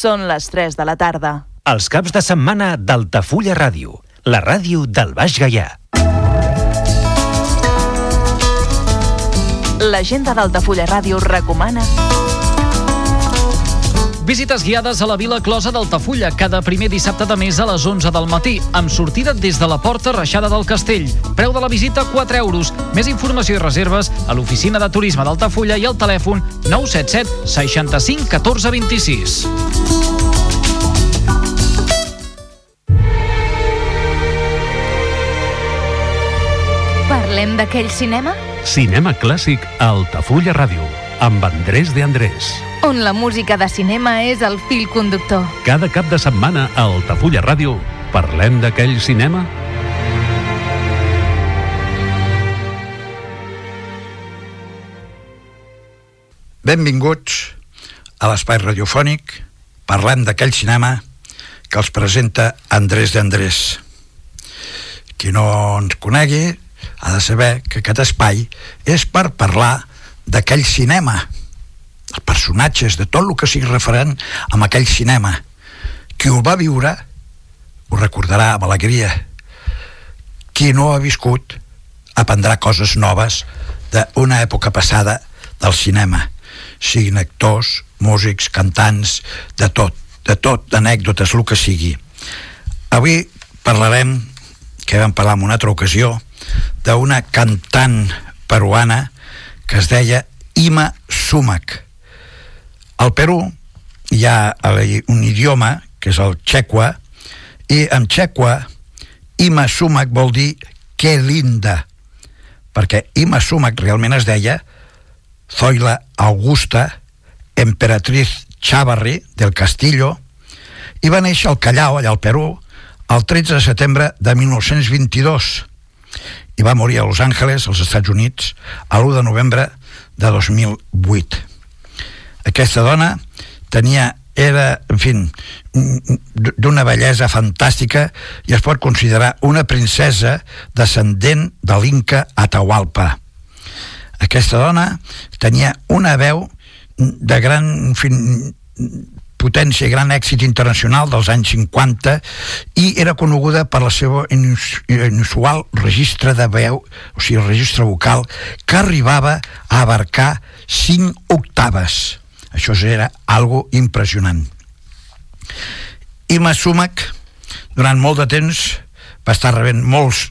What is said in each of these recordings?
Són les 3 de la tarda. Els caps de setmana d'Altafulla Ràdio, la ràdio del Baix Gaià. L'agenda d'Altafulla Ràdio recomana... Visites guiades a la Vila Closa d'Altafulla cada primer dissabte de mes a les 11 del matí, amb sortida des de la porta reixada del castell. Preu de la visita 4 euros. Més informació i reserves a l'oficina de turisme d'Altafulla i al telèfon 977 65 14 26. Parlem d'aquell cinema? Cinema clàssic a Altafulla Ràdio, amb Andrés de Andrés. On la música de cinema és el fil conductor. Cada cap de setmana a Altafulla Ràdio parlem d'aquell cinema? Benvinguts a l'espai radiofònic Parlem d'aquell cinema que els presenta Andrés d'Andrés. Qui no ens conegui ha de saber que aquest espai és per parlar d'aquell cinema, els personatges, de tot el que sigui referent amb aquell cinema. Qui ho va viure ho recordarà amb alegria. Qui no ha viscut aprendrà coses noves d'una època passada del cinema siguin actors, músics, cantants, de tot, de tot, d'anècdotes, el que sigui. Avui parlarem, que vam parlar en una altra ocasió, d'una cantant peruana que es deia Ima Sumac. Al Perú hi ha un idioma, que és el txequa, i en txequa Ima Sumac vol dir que linda, perquè Ima Sumac realment es deia Zoila Augusta, emperatriz Chavarri del Castillo, i va néixer al Callao, allà al Perú, el 13 de setembre de 1922 i va morir a Los Angeles, als Estats Units, a l'1 de novembre de 2008. Aquesta dona tenia era, en fi, d'una bellesa fantàstica i es pot considerar una princesa descendent de l'Inca Atahualpa. Aquesta dona tenia una veu de gran en potència i gran èxit internacional dels anys 50 i era coneguda per la seva inusual registre de veu, o sigui, registre vocal, que arribava a abarcar 5 octaves. Això era algo impressionant. Ima Sumac, durant molt de temps, va estar rebent molts,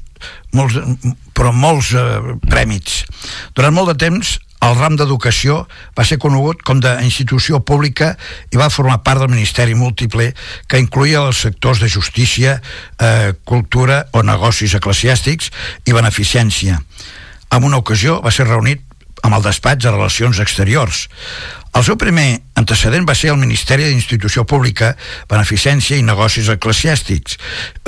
molts però molts eh, prèmits. Durant molt de temps, el ram d'educació va ser conegut com d'institució pública i va formar part del Ministeri Múltiple que incluïa els sectors de justícia, eh, cultura o negocis eclesiàstics i beneficència. En una ocasió va ser reunit amb el despatx de Relacions Exteriors. El seu primer antecedent va ser el Ministeri d'Institució Pública, Beneficència i Negocis Eclesiàstics.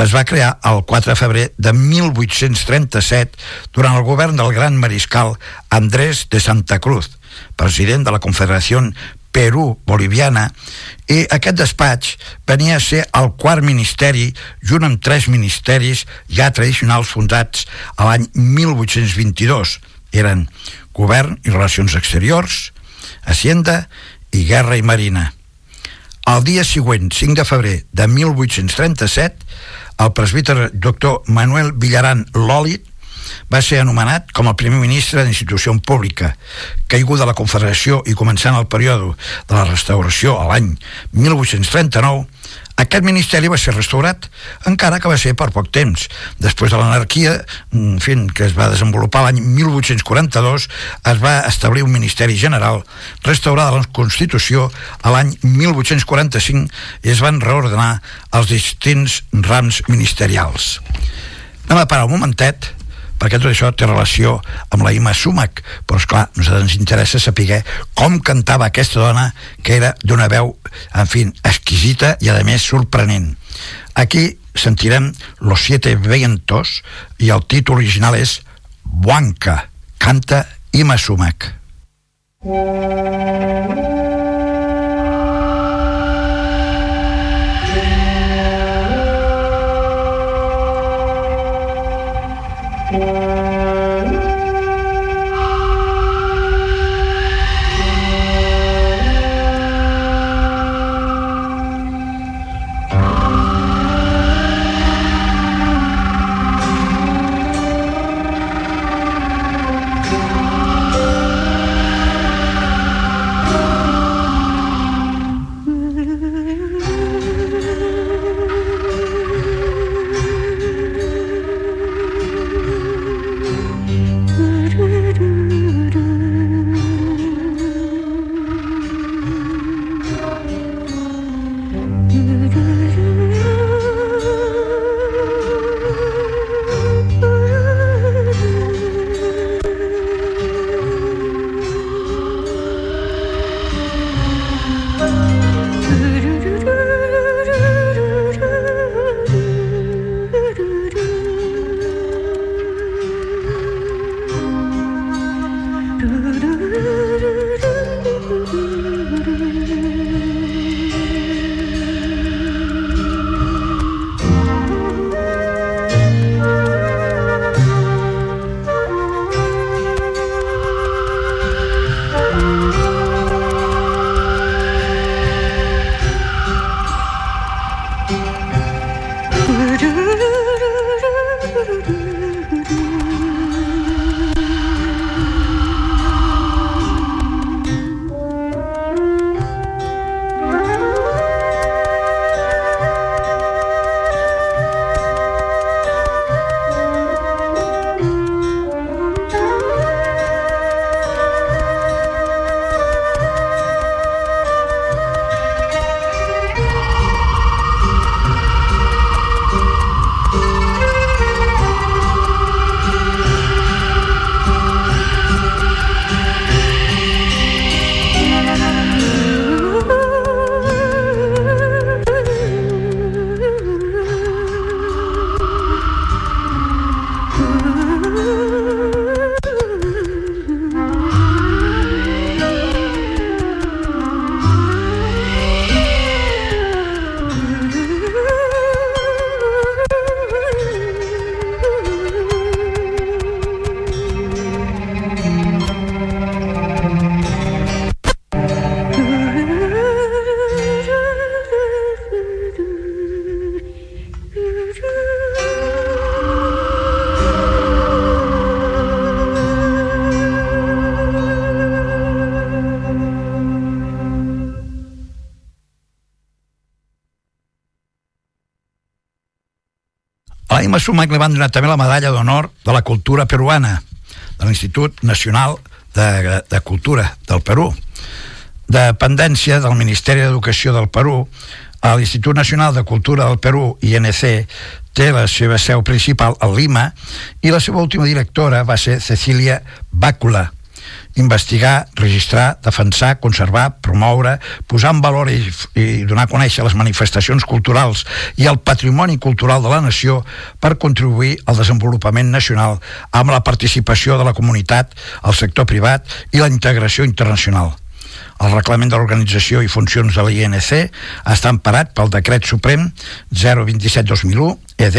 Es va crear el 4 de febrer de 1837 durant el govern del gran mariscal Andrés de Santa Cruz, president de la Confederació Perú-Boliviana, i aquest despatx venia a ser el quart ministeri, junt amb tres ministeris ja tradicionals fundats a l'any 1822. Eren Govern i Relacions Exteriors, Hacienda i Guerra i Marina. El dia següent, 5 de febrer de 1837, el presbíter doctor Manuel Villaran Lòlit va ser anomenat com el primer ministre d'institució pública. Caiguda la Confederació i començant el període de la restauració a l'any 1839, aquest ministeri va ser restaurat, encara que va ser per poc temps. Després de l'anarquia, en fi, que es va desenvolupar l'any 1842, es va establir un ministeri general, restaurada la Constitució a l'any 1845 i es van reordenar els distints rams ministerials. Anem a parar un momentet perquè tot això té relació amb la Ima Sumac, però és clar, nosaltres ens interessa saber com cantava aquesta dona que era d'una veu, en fi, exquisita i a més sorprenent. Aquí sentirem Los Siete Vientos i el títol original és Buanca, canta Ima Sumac. La Ima Sumac li van donar també la medalla d'honor de la cultura peruana de l'Institut Nacional de, de Cultura del Perú. Dependència del Ministeri d'Educació del Perú, a l'Institut Nacional de Cultura del Perú, INC, té la seva seu principal a Lima i la seva última directora va ser Cecília Bàcula, investigar, registrar, defensar, conservar, promoure, posar en valor i, i donar a conèixer les manifestacions culturals i el patrimoni cultural de la nació per contribuir al desenvolupament nacional amb la participació de la comunitat, el sector privat i la integració internacional. El reglament de l'organització i funcions de l'INC està emparat pel decret suprem 027-2001 ED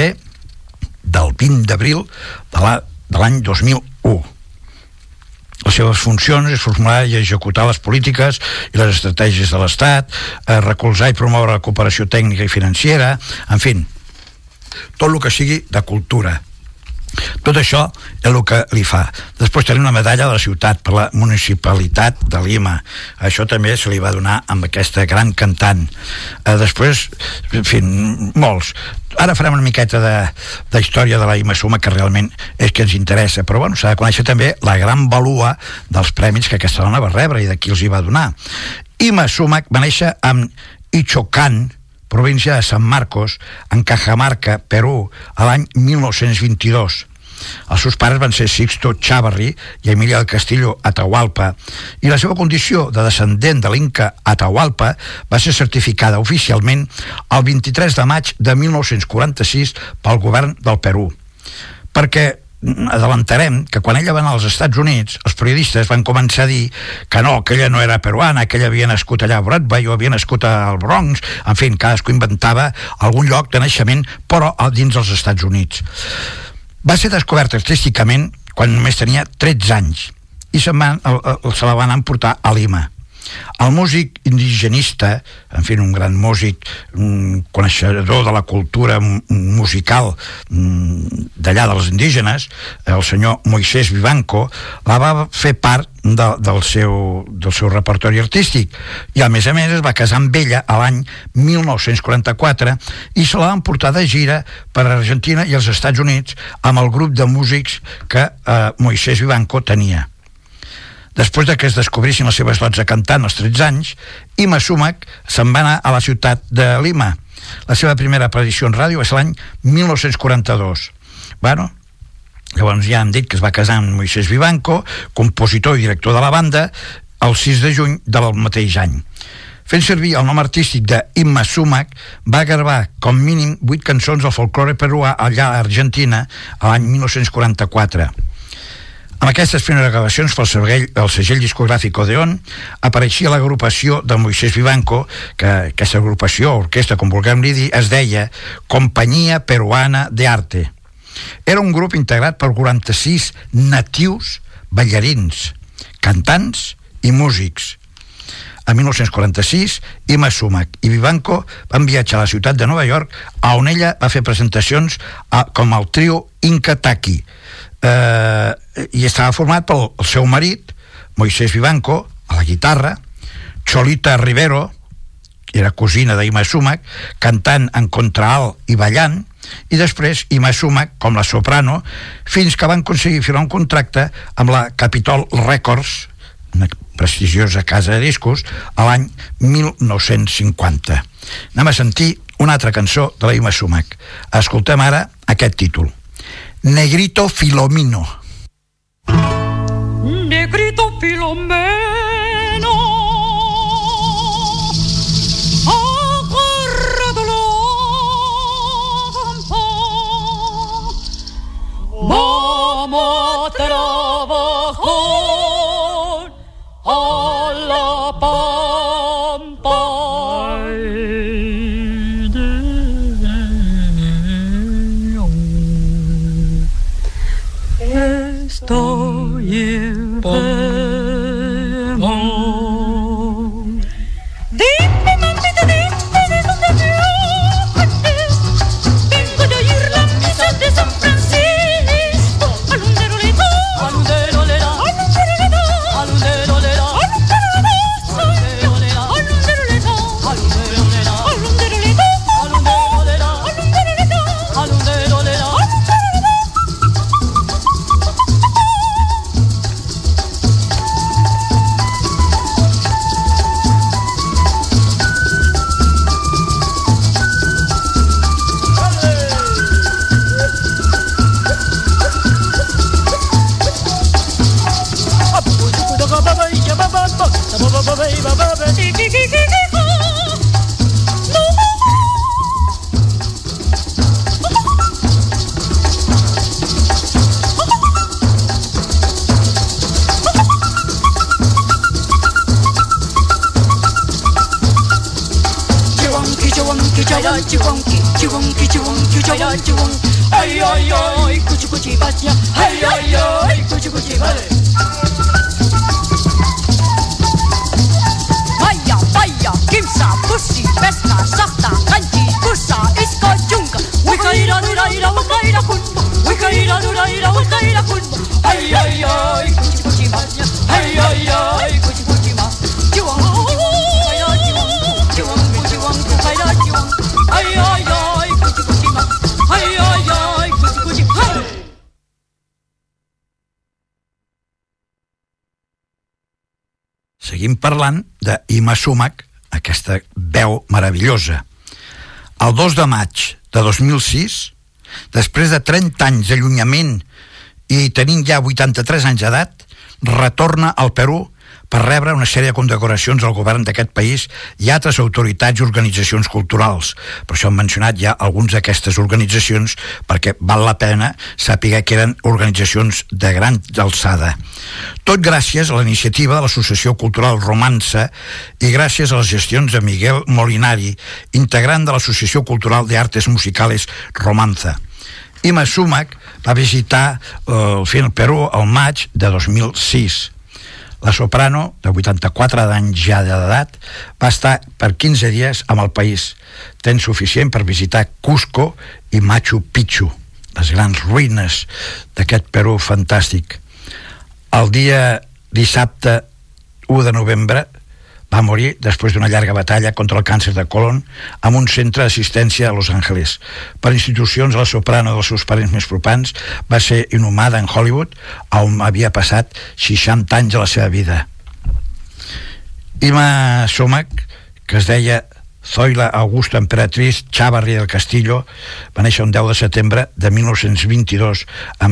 del 20 d'abril de l'any 2001 les seves funcions és formular i executar les polítiques i les estratègies de l'Estat, eh, recolzar i promoure la cooperació tècnica i financera, en fi, tot el que sigui de cultura. Tot això és el que li fa. Després tenim una medalla de la ciutat per la municipalitat de Lima. Això també se li va donar amb aquesta gran cantant. Eh, després, en fi, molts ara farem una miqueta de, de història de la Ima Suma que realment és que ens interessa però bueno, s'ha de conèixer també la gran valua dels premis que aquesta dona va rebre i de qui els hi va donar Ima Sumac va néixer amb Ichocan província de San Marcos en Cajamarca, Perú a l'any 1922 els seus pares van ser Sixto Chavarri i Emilia del Castillo Atahualpa i la seva condició de descendent de l'Inca Atahualpa va ser certificada oficialment el 23 de maig de 1946 pel govern del Perú. Perquè adelantarem que quan ella va anar als Estats Units els periodistes van començar a dir que no, que ella no era peruana, que ella havia nascut allà a Broadway o havia nascut al Bronx en fi, cadascú inventava algun lloc de naixement però dins dels Estats Units va ser descobert artísticament quan només tenia 13 anys i se, van, se la van emportar a Lima. El músic indigenista, en fi, un gran músic, un coneixedor de la cultura musical mm, d'allà dels indígenes, el senyor Moisés Vivanco, la va fer part de, del, seu, del seu repertori artístic. I a més a més es va casar amb ella a l'any 1944 i se la van portar de gira per Argentina i els Estats Units amb el grup de músics que eh, Moisés Vivanco tenia Després de que es descobrissin les seves dots a cantant als 13 anys, Ima Sumac se'n va anar a la ciutat de Lima. La seva primera aparició en ràdio és l'any 1942. Bueno, llavors ja hem dit que es va casar amb Moisés Vivanco, compositor i director de la banda, el 6 de juny del mateix any. Fent servir el nom artístic de Imma Sumac, va gravar com mínim 8 cançons del folklore peruà allà a Argentina l'any 1944 amb aquestes primeres gravacions pel segell, el segell discogràfic Odeon apareixia l'agrupació de Moisés Vivanco, que aquesta agrupació, orquestra, com vulguem dir, es deia Companyia Peruana de Arte. Era un grup integrat per 46 natius ballarins, cantants i músics. A 1946, Ima Sumac i Vivanco van viatjar a la ciutat de Nova York, a on ella va fer presentacions a, com el trio Inca Taki, eh, i estava format pel el seu marit, Moisés Vivanco, a la guitarra, Cholita Rivero, que era cosina d'Ima Sumac, cantant en contraalt i ballant, i després Ima Sumac com la soprano, fins que van aconseguir firmar un contracte amb la Capitol Records, una prestigiosa casa de discos, a l'any 1950. Anem a sentir una altra cançó de la Ima Sumac. Escoltem ara aquest títol. Negrito Filomino. Negrito chihuanqui, chihuanqui, chihuanqui, chaya chihuan. Ay, ay, ay, cuchi, cuchi, vaya. Ay, ay, ay, cuchi, cuchi, vale. Vaya, vaya, kimsa, pussy, pesca, sakta, kanchi, kusa, iska, chunga. Wika, ira, dura, ira, wika, ira, kunba. Wika, ira, dura, ira, wika, ira, kunba. Ay, ay, ay, parlant d'Ima Sumac, aquesta veu meravellosa. El 2 de maig de 2006, després de 30 anys d'allunyament i tenint ja 83 anys d'edat, retorna al Perú per rebre una sèrie de condecoracions del govern d'aquest país i altres autoritats i organitzacions culturals. Per això hem mencionat ja alguns d'aquestes organitzacions perquè val la pena saber que eren organitzacions de gran alçada. Tot gràcies a la iniciativa de l'Associació Cultural Romança i gràcies a les gestions de Miguel Molinari, integrant de l'Associació Cultural de Artes Musicales Romanza. Ima Sumac va visitar eh, el Perú al maig de 2006. La soprano, de 84 anys ja d'edat, va estar per 15 dies amb el país, temps suficient per visitar Cusco i Machu Picchu, les grans ruïnes d'aquest Perú fantàstic. El dia dissabte 1 de novembre va morir després d'una llarga batalla contra el càncer de colon amb un centre d'assistència a Los Angeles. Per institucions, la soprano dels seus parents més propans va ser inhumada en Hollywood, on havia passat 60 anys de la seva vida. Ima Sumac, que es deia Zoila Augusta Emperatriz Chavarri del Castillo, va néixer un 10 de setembre de 1922 a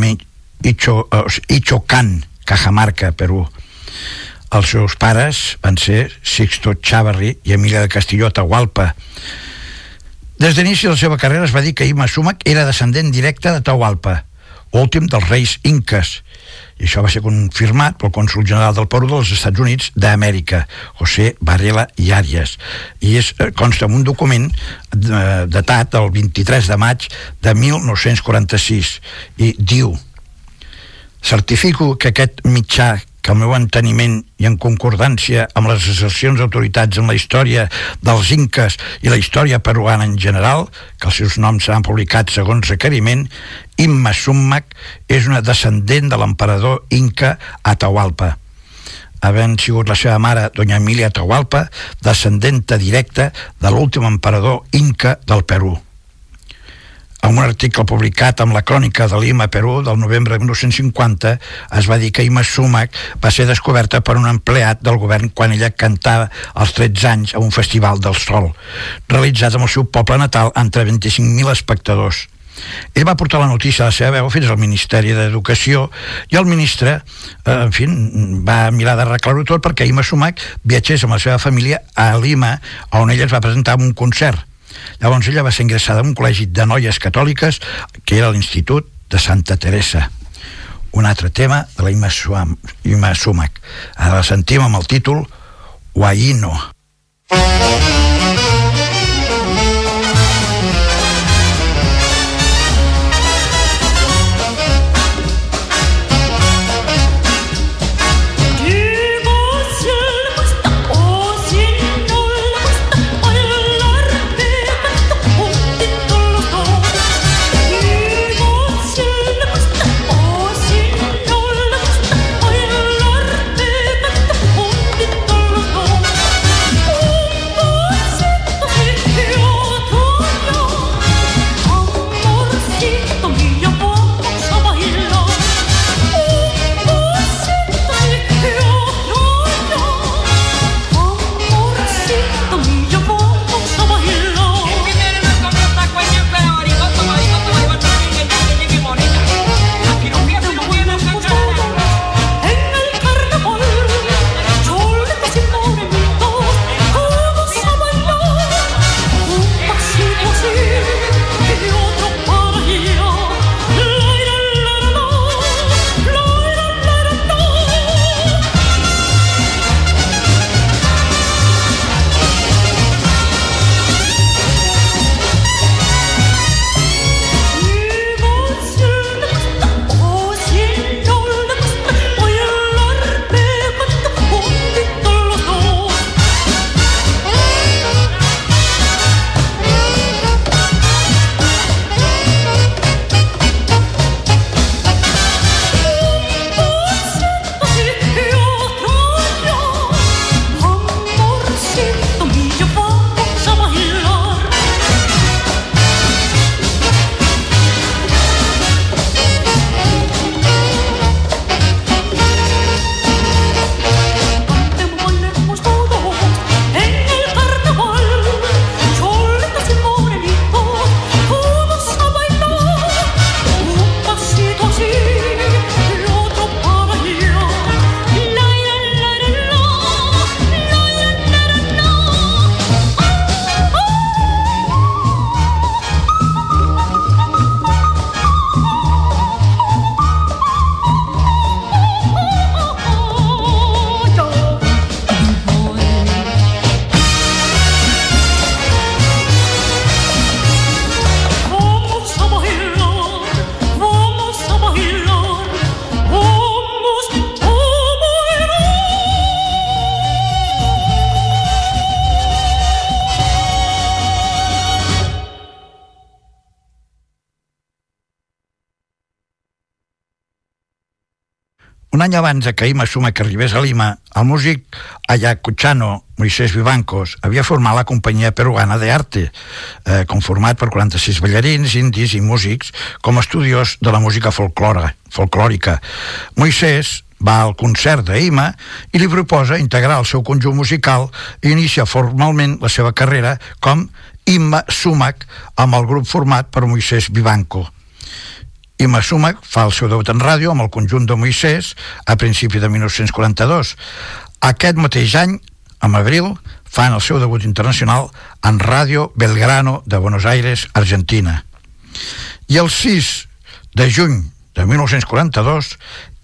Icho, Ichocan, Cajamarca, Perú. Els seus pares van ser Sixto Chavarri i Emilia de Castillo Atahualpa. Des d'inici de la seva carrera es va dir que Ima Sumac era descendent directe de Tahualpa, últim dels reis inques, i això va ser confirmat pel cònsul general del Perú dels Estats Units d'Amèrica, José Varela i Arias, i és, eh, consta en un document eh, datat el 23 de maig de 1946, i diu certifico que aquest mitjà que al meu enteniment i en concordància amb les assercions d'autoritats en la història dels inques i la història peruana en general, que els seus noms seran publicats segons requeriment, Imma Summac és una descendent de l'emperador inca Atahualpa. Havent sigut la seva mare, doña Emilia Atahualpa, descendenta directa de l'últim emperador inca del Perú en un article publicat amb la crònica de Lima, Perú, del novembre de 1950, es va dir que Ima Sumac va ser descoberta per un empleat del govern quan ella cantava als 13 anys a un festival del sol, realitzat amb el seu poble natal entre 25.000 espectadors. Ell va portar la notícia de la seva veu fins al Ministeri d'Educació i el ministre, eh, en fi, va mirar d'arreglar-ho tot perquè Ima Sumac viatgés amb la seva família a Lima, on ella es va presentar en un concert Llavors ella va ser ingressada en un col·legi de noies catòliques que era l'Institut de Santa Teresa. Un altre tema de la Ima, Ima Sumac. Ara la sentim amb el títol Huayino. Oh abans de que Ima Sumac arribés a Lima, el músic ayacuchano Moisés Vivancos havia format la companyia peruana de arte, eh, conformat per 46 ballarins, indis i músics com a estudiós de la música folclora, folclòrica. Moisés va al concert d'Ima i li proposa integrar el seu conjunt musical i inicia formalment la seva carrera com Imma Sumac amb el grup format per Moisés Vivanco. I Masumac fa el seu debut en ràdio amb el conjunt de Moisès a principi de 1942. Aquest mateix any, en abril, fan el seu debut internacional en Ràdio Belgrano de Buenos Aires, Argentina. I el 6 de juny de 1942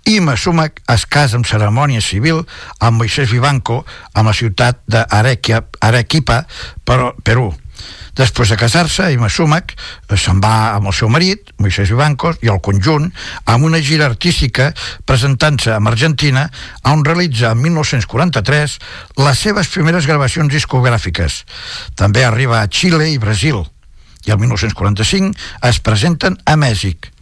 Ima Sumac es casa amb cerimònia civil amb Moisés Vivanco a la ciutat d'Arequipa, Perú. Després de casar-se, Ima Sumac eh, se'n va amb el seu marit, Moisés Vivancos, i el conjunt, amb una gira artística presentant-se amb Argentina, on realitza en 1943 les seves primeres gravacions discogràfiques. També arriba a Xile i Brasil, i el 1945 es presenten a Mèxic.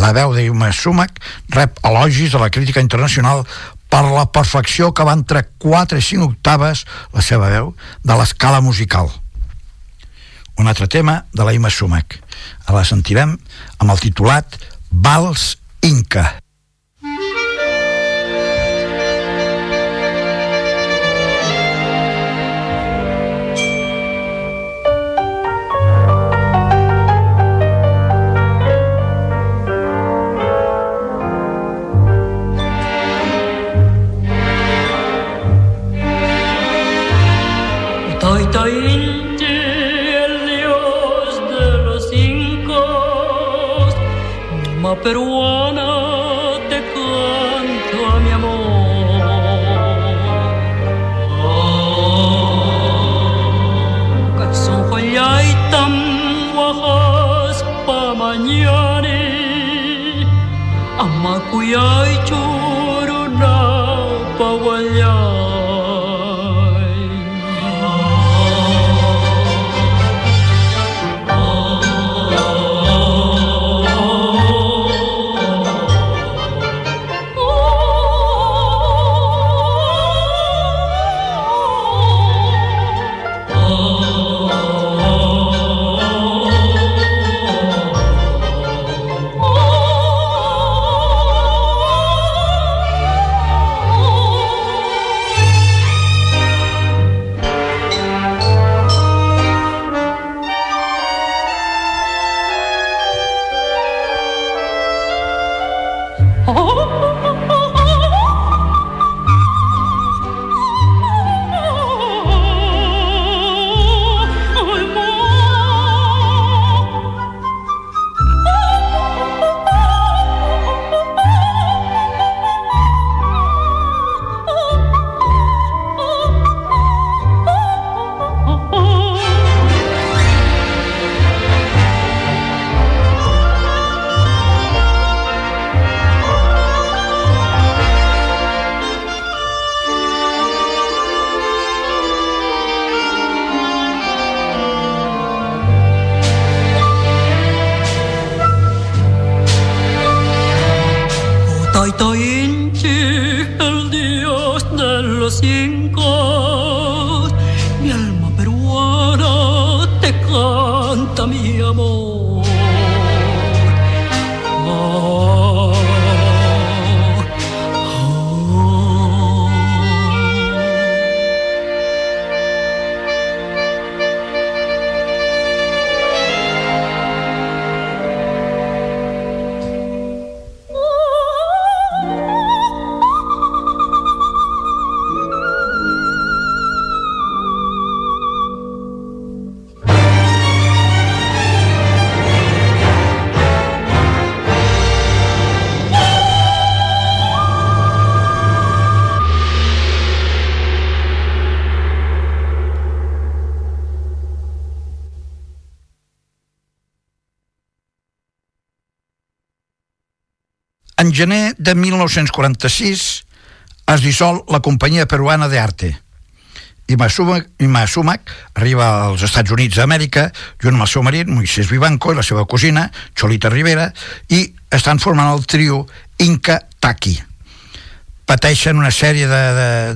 La veu d'Ima Sumac rep elogis de la crítica internacional per la perfecció que va entre 4 i 5 octaves, la seva veu, de l'escala musical un altre tema de la Ima Sumac. Ara la sentirem amb el titulat Vals Inca. Peruana te canto a mi amor. Calzón y tam wajas pa mañana. Amakuyay gener de 1946 es dissol la companyia peruana d'Arte i Masumac arriba als Estats Units d'Amèrica junt amb el seu marit Moisés Vivanco i la seva cosina Cholita Rivera i estan formant el trio Inca Taki pateixen una sèrie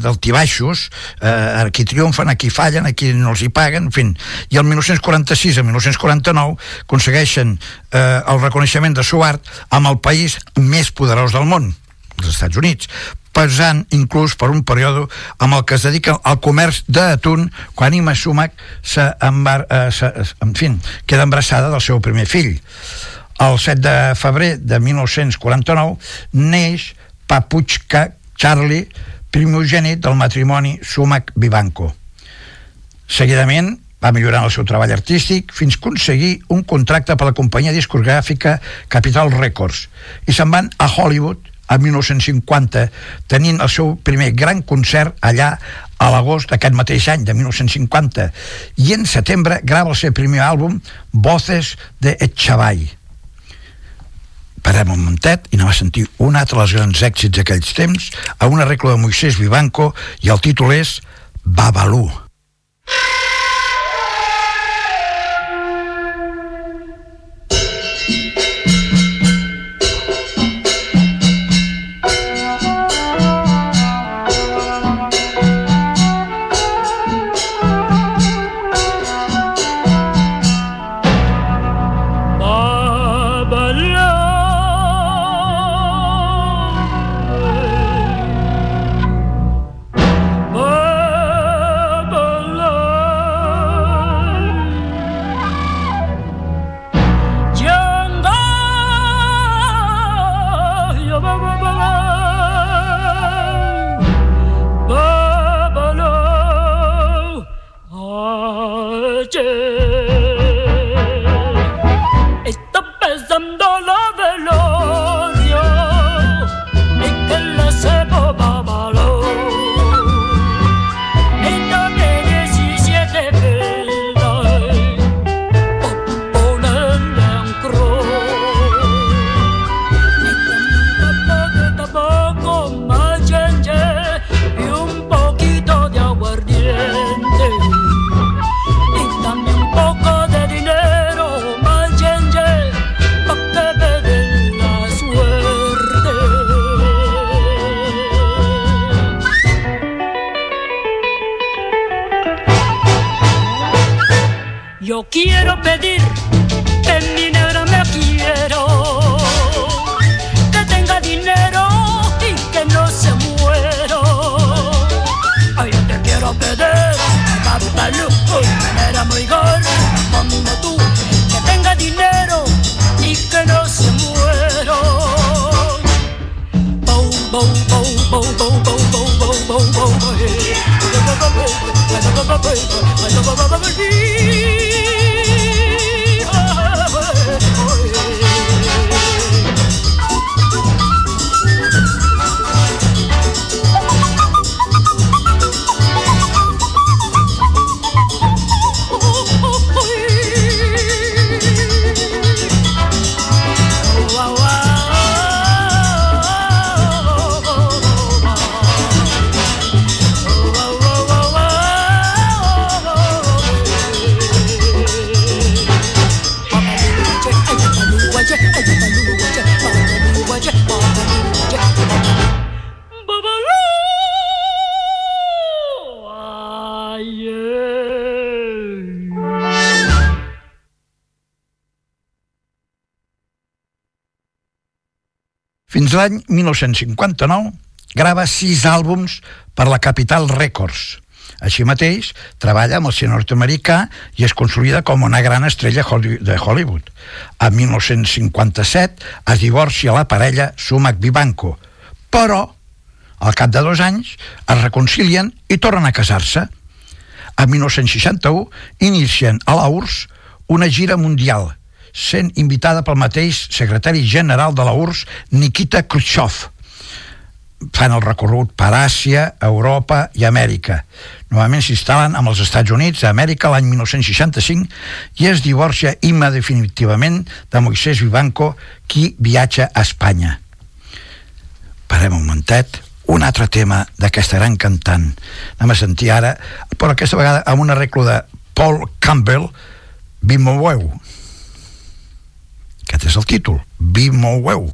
d'altibaixos, eh, aquí triomfen, aquí fallen, aquí no els hi paguen, en fi. I el 1946 i 1949 aconsegueixen eh, el reconeixement de Suart amb el país més poderós del món, els Estats Units, pesant inclús per un període amb el que es dedica al comerç d'atún quan Ima Sumac se, embar, eh, en fi, queda embarassada del seu primer fill. El 7 de febrer de 1949 neix Papuchka Charlie, primogènit del matrimoni Sumac-Vivanco. Seguidament va millorant el seu treball artístic fins a aconseguir un contracte per la companyia discogràfica Capital Records i se'n van a Hollywood a 1950 tenint el seu primer gran concert allà a l'agost d'aquest mateix any de 1950 i en setembre grava el seu primer àlbum Voces de Etxavall parem un momentet i anem a sentir un altre dels grans èxits d'aquells temps a una regla de Moisés Vivanco i el títol és Babalú. Está Fins l'any 1959 grava sis àlbums per la Capital Records. Així mateix, treballa amb el cine nord-americà i es consolida com una gran estrella de Hollywood. A 1957 es divorcia la parella Sumac Vivanco, però al cap de dos anys es reconcilien i tornen a casar-se. A 1961 inicien a la URSS una gira mundial, sent invitada pel mateix secretari general de la URSS, Nikita Khrushchev. Fan el recorregut per Àsia, Europa i Amèrica. Novament s'instal·len amb els Estats Units a Amèrica l'any 1965 i es divorcia Imma definitivament de Moisés Vivanco, qui viatja a Espanya. Parem un momentet un altre tema d'aquesta gran cantant anem a sentir ara però aquesta vegada amb un arreglo de Paul Campbell Bimoweu aquest és el títol. Be More Well.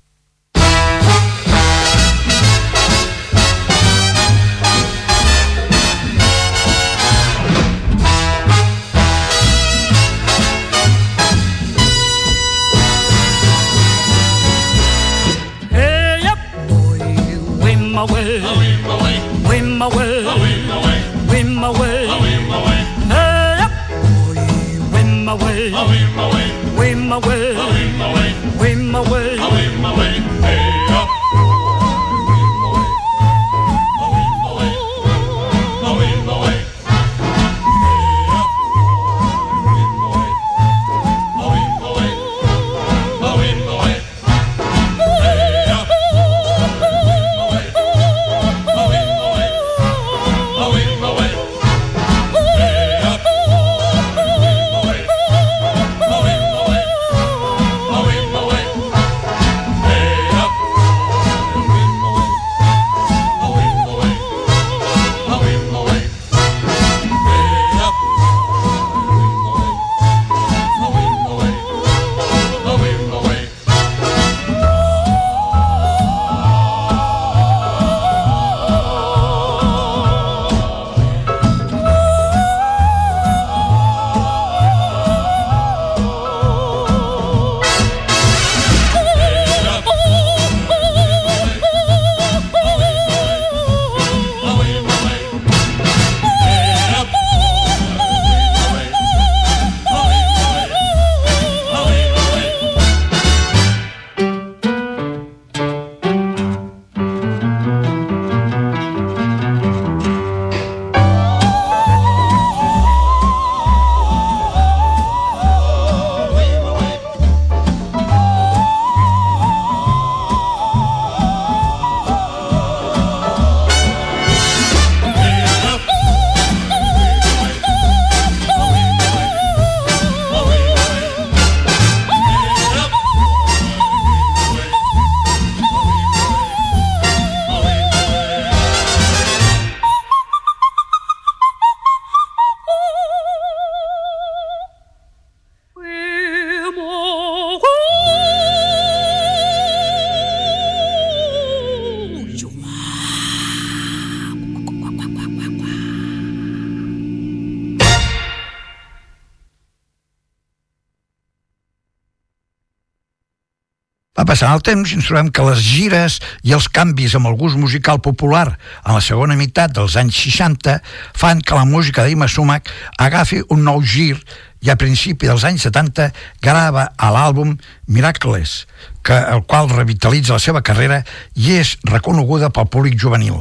Passant el temps ens trobem que les gires i els canvis amb el gust musical popular en la segona meitat dels anys 60 fan que la música d'Ima Sumac agafi un nou gir i a principi dels anys 70 grava a l'àlbum Miracles, que, el qual revitalitza la seva carrera i és reconeguda pel públic juvenil.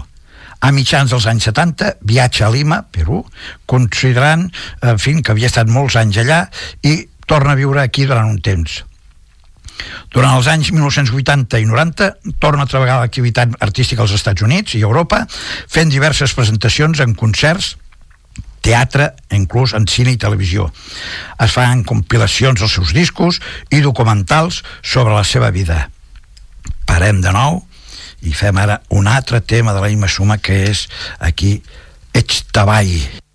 A mitjans dels anys 70 viatja a Lima, Perú, considerant en fi, que havia estat molts anys allà i torna a viure aquí durant un temps. Durant els anys 1980 i 90 torna a treballar l'activitat artística als Estats Units i Europa, fent diverses presentacions en concerts, teatre, inclús en cine i televisió. Es fan compilacions dels seus discos i documentals sobre la seva vida. Parem de nou i fem ara un altre tema de la Ima Suma que és aquí Ets Tabai.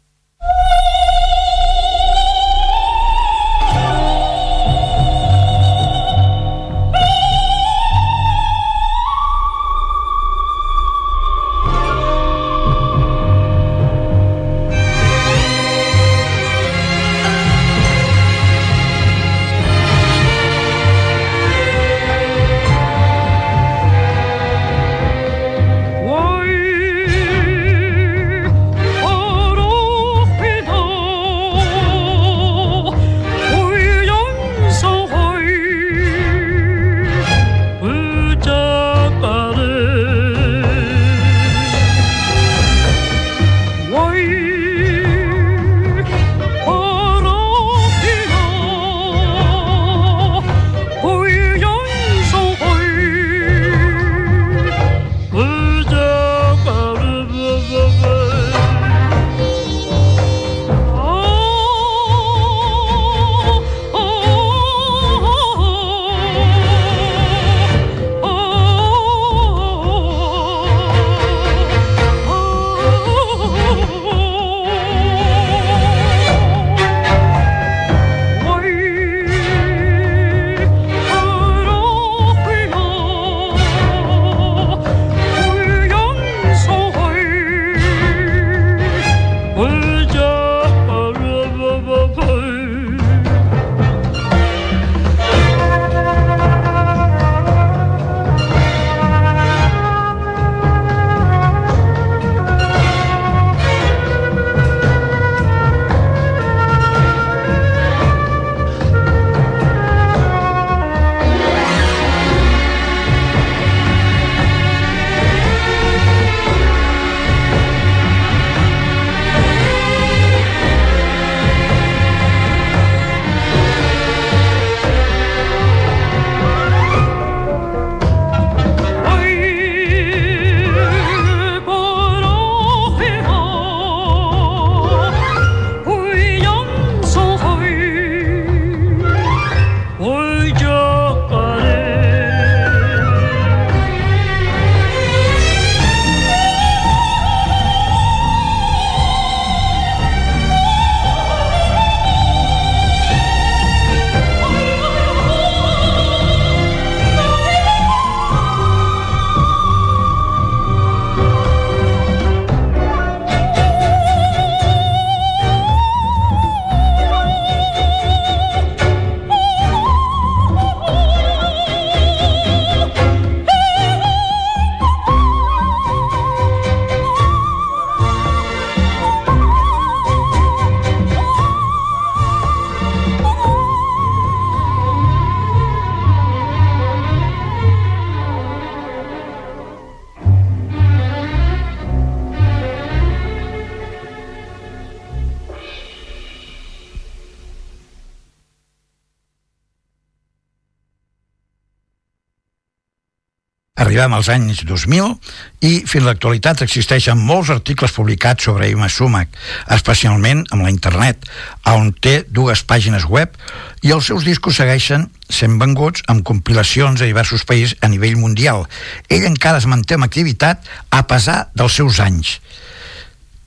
Arribem als anys 2000 i fins a l'actualitat existeixen molts articles publicats sobre Ima Sumac, especialment amb la internet, on té dues pàgines web i els seus discos segueixen sent venguts amb compilacions a diversos països a nivell mundial. Ell encara es manté amb activitat a pesar dels seus anys.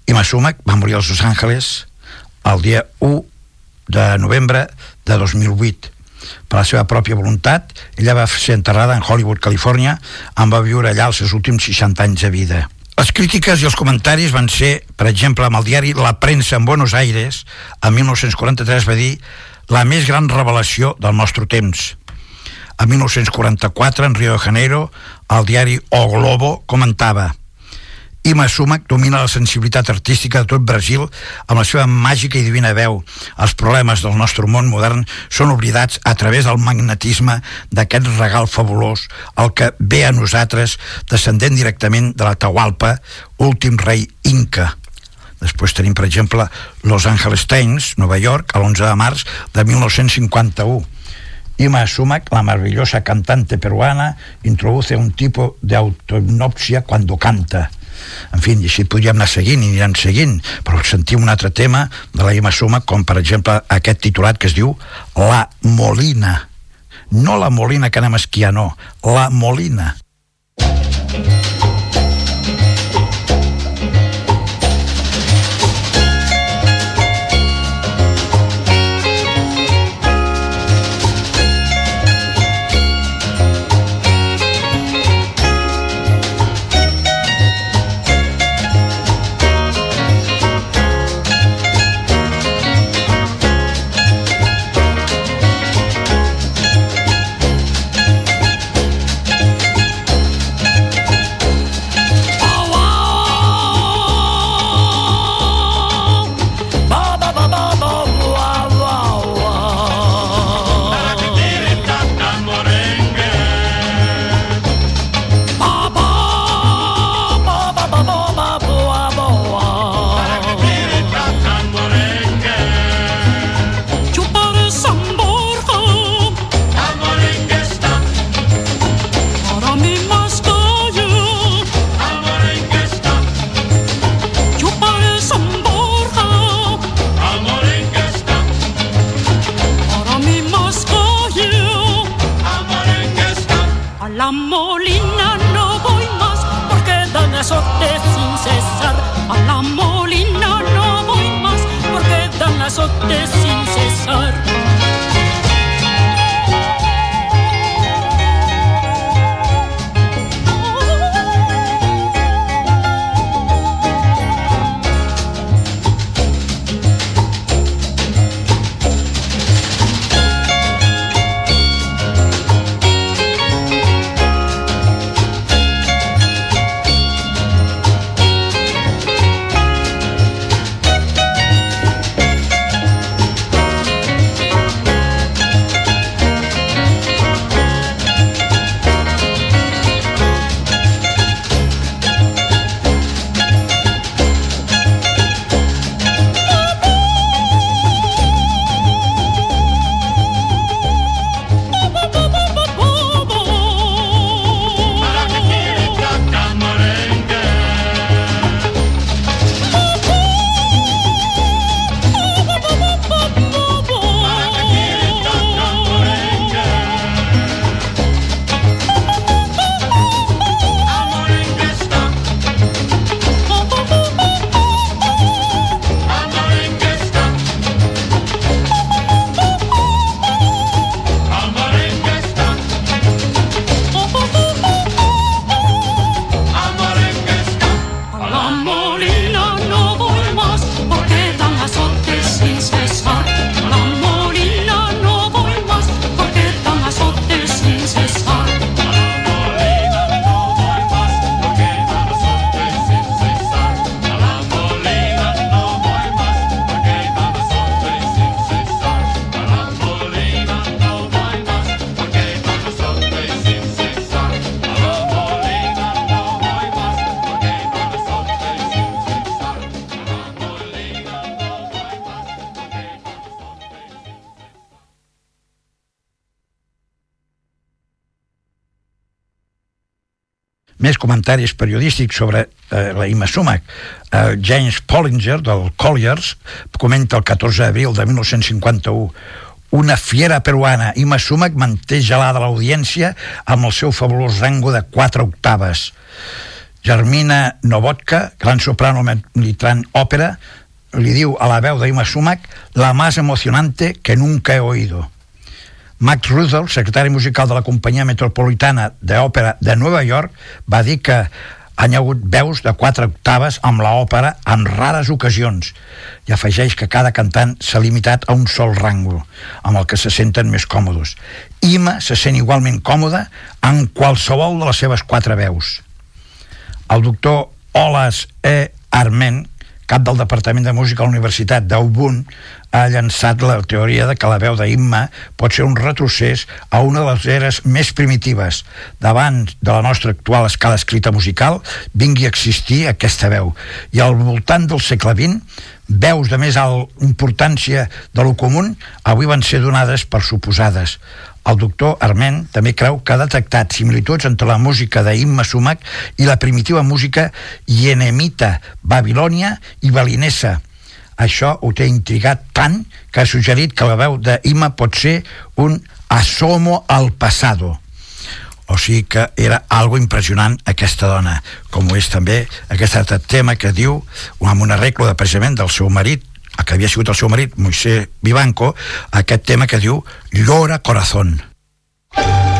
Ima Sumac va morir als Los Angeles el dia 1 de novembre de 2008 per la seva pròpia voluntat. Ella va ser enterrada en Hollywood, Califòrnia, on va viure allà els seus últims 60 anys de vida. Les crítiques i els comentaris van ser, per exemple, amb el diari La Premsa en Buenos Aires, en 1943 va dir la més gran revelació del nostre temps. En 1944, en Rio de Janeiro, el diari O Globo comentava Ima Sumac domina la sensibilitat artística de tot Brasil amb la seva màgica i divina veu. Els problemes del nostre món modern són oblidats a través del magnetisme d'aquest regal fabulós, el que ve a nosaltres descendent directament de la Tahualpa, últim rei inca. Després tenim, per exemple, Los Angeles Times, Nova York, l'11 de març de 1951. Ima Sumac, la maravillosa cantante peruana, introduce un tipo de autohipnopsia cuando canta. En fi, i així podríem anar seguint i anirem seguint, però sentim un altre tema de la Ima Suma, com per exemple aquest titulat que es diu La Molina. No la Molina que anem a esquiar, no. La Molina. Més comentaris periodístics sobre eh, la Ima Sumac. Eh, James Pollinger, del Colliers, comenta el 14 d'abril de 1951 una fiera peruana, Ima Sumac manté gelada l'audiència amb el seu fabulós rango de 4 octaves. Germina Novotka, gran soprano militant òpera, li diu a la veu d'Ima Sumac la más emocionante que nunca he oído. Max Rudolph, secretari musical de la companyia metropolitana d'òpera de Nova York, va dir que han hagut veus de quatre octaves amb l'òpera en rares ocasions i afegeix que cada cantant s'ha limitat a un sol rango amb el que se senten més còmodes Ima se sent igualment còmoda en qualsevol de les seves quatre veus el doctor Olas E. Arment cap del Departament de Música a la Universitat d'Aubun, ha llançat la teoria de que la veu d'Imma pot ser un retrocés a una de les eres més primitives. Davant de la nostra actual escala escrita musical vingui a existir aquesta veu. I al voltant del segle XX, veus de més alt importància de lo comú avui van ser donades per suposades. El doctor Arment també creu que ha detectat similituds entre la música d'Imma Sumac i la primitiva música ienemita, babilònia i balinesa. Això ho té intrigat tant que ha suggerit que la veu d'Imma pot ser un asomo al passado. O sigui que era algo impressionant aquesta dona, com ho és també aquest altre tema que diu, amb un arreglo de precisament del seu marit, que havia sigut el seu marit, Moisés Vivanco, aquest tema que diu Llora Corazón. por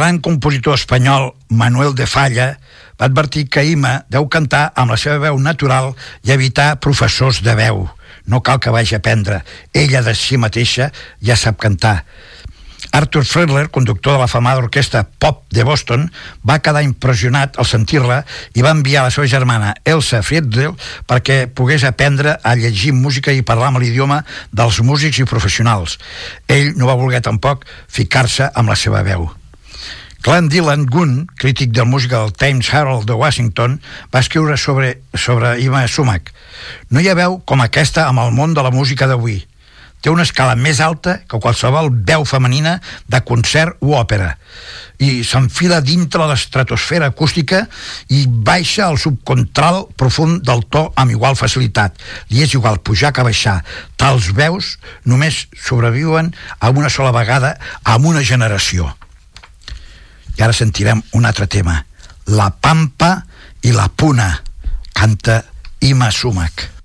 gran compositor espanyol Manuel de Falla va advertir que Ima deu cantar amb la seva veu natural i evitar professors de veu. No cal que vagi a aprendre. Ella de si mateixa ja sap cantar. Arthur Fredler, conductor de la famada orquestra Pop de Boston, va quedar impressionat al sentir-la i va enviar la seva germana Elsa Friedel perquè pogués aprendre a llegir música i parlar amb l'idioma dels músics i professionals. Ell no va voler tampoc ficar-se amb la seva veu. Glenn Dylan Gunn, crític de música del Times Herald de Washington, va escriure sobre, sobre Ima Sumac. No hi ha veu com aquesta amb el món de la música d'avui té una escala més alta que qualsevol veu femenina de concert o òpera i s'enfila dintre l'estratosfera acústica i baixa al subcontral profund del to amb igual facilitat. Li és igual pujar que baixar. Tals veus només sobreviuen a una sola vegada amb una generació. I ara sentirem un altre tema. La Pampa i la Puna. Canta Ima Sumac.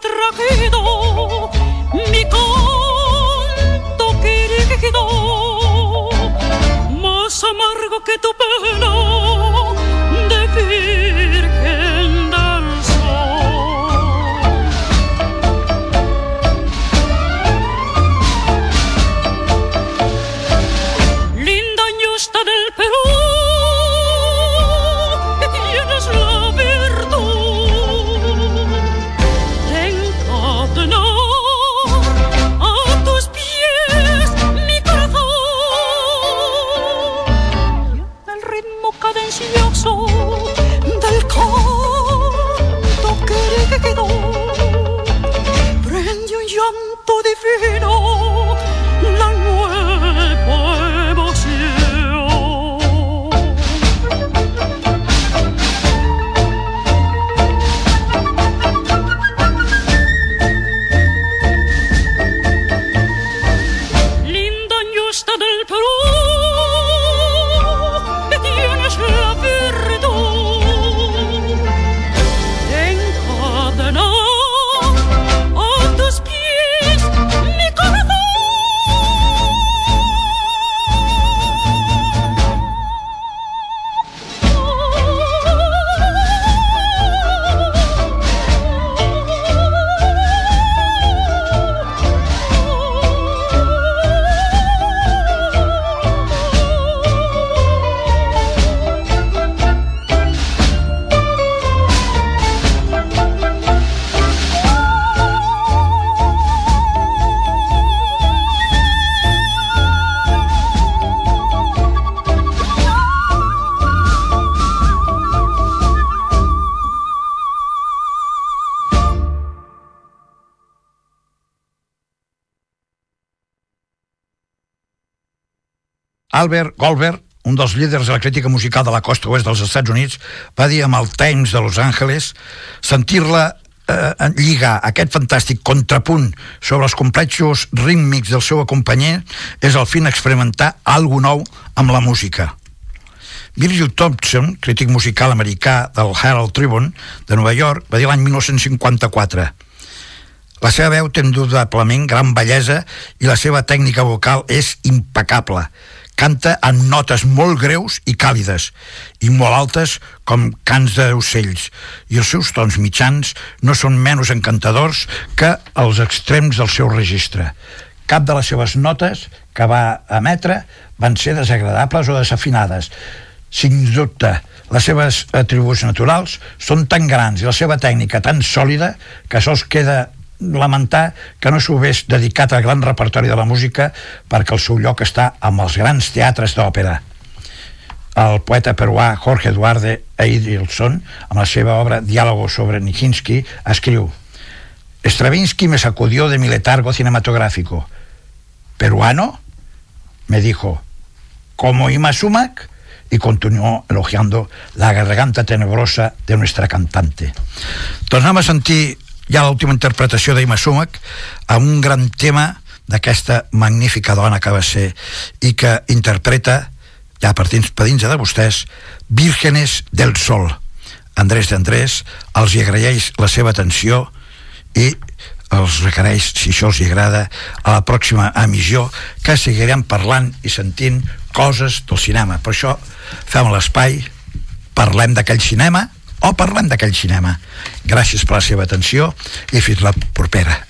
trajido Albert Goldberg, un dels líders de la crítica musical de la costa oest dels Estats Units, va dir amb el Times de Los Angeles sentir-la eh, lligar aquest fantàstic contrapunt sobre els complexos rítmics del seu acompanyer és al fin experimentar algo nou amb la música. Virgil Thompson, crític musical americà del Herald Tribune de Nova York, va dir l'any 1954 la seva veu té indudablement gran bellesa i la seva tècnica vocal és impecable canta en notes molt greus i càlides i molt altes com cants d'ocells i els seus tons mitjans no són menys encantadors que els extrems del seu registre. Cap de les seves notes que va emetre van ser desagradables o desafinades. Sens dubte, Les seves atributs naturals són tan grans i la seva tècnica tan sòlida que sols queda lamentar que no s'ho hagués dedicat al gran repertori de la música perquè el seu lloc està amb els grans teatres d'òpera. El poeta peruà Jorge Eduardo Eidilson, amb la seva obra Diálogo sobre Nijinsky, escriu Stravinsky me sacudió de mi letargo cinematográfico. ¿Peruano? Me dijo, como Ima Sumac, y continuó elogiando la garganta tenebrosa de nuestra cantante. Anem a sentir ja l'última interpretació d'Ima Sumac amb un gran tema d'aquesta magnífica dona que va ser i que interpreta, ja per dins, per dins de vostès, Vírgenes del Sol. Andrés d'Andrés els hi agraeix la seva atenció i els requereix, si això els hi agrada, a la pròxima emissió que seguirem parlant i sentint coses del cinema. Per això fem l'espai, parlem d'aquell cinema o parlem d'aquell cinema. Gràcies per la seva atenció i fins la propera.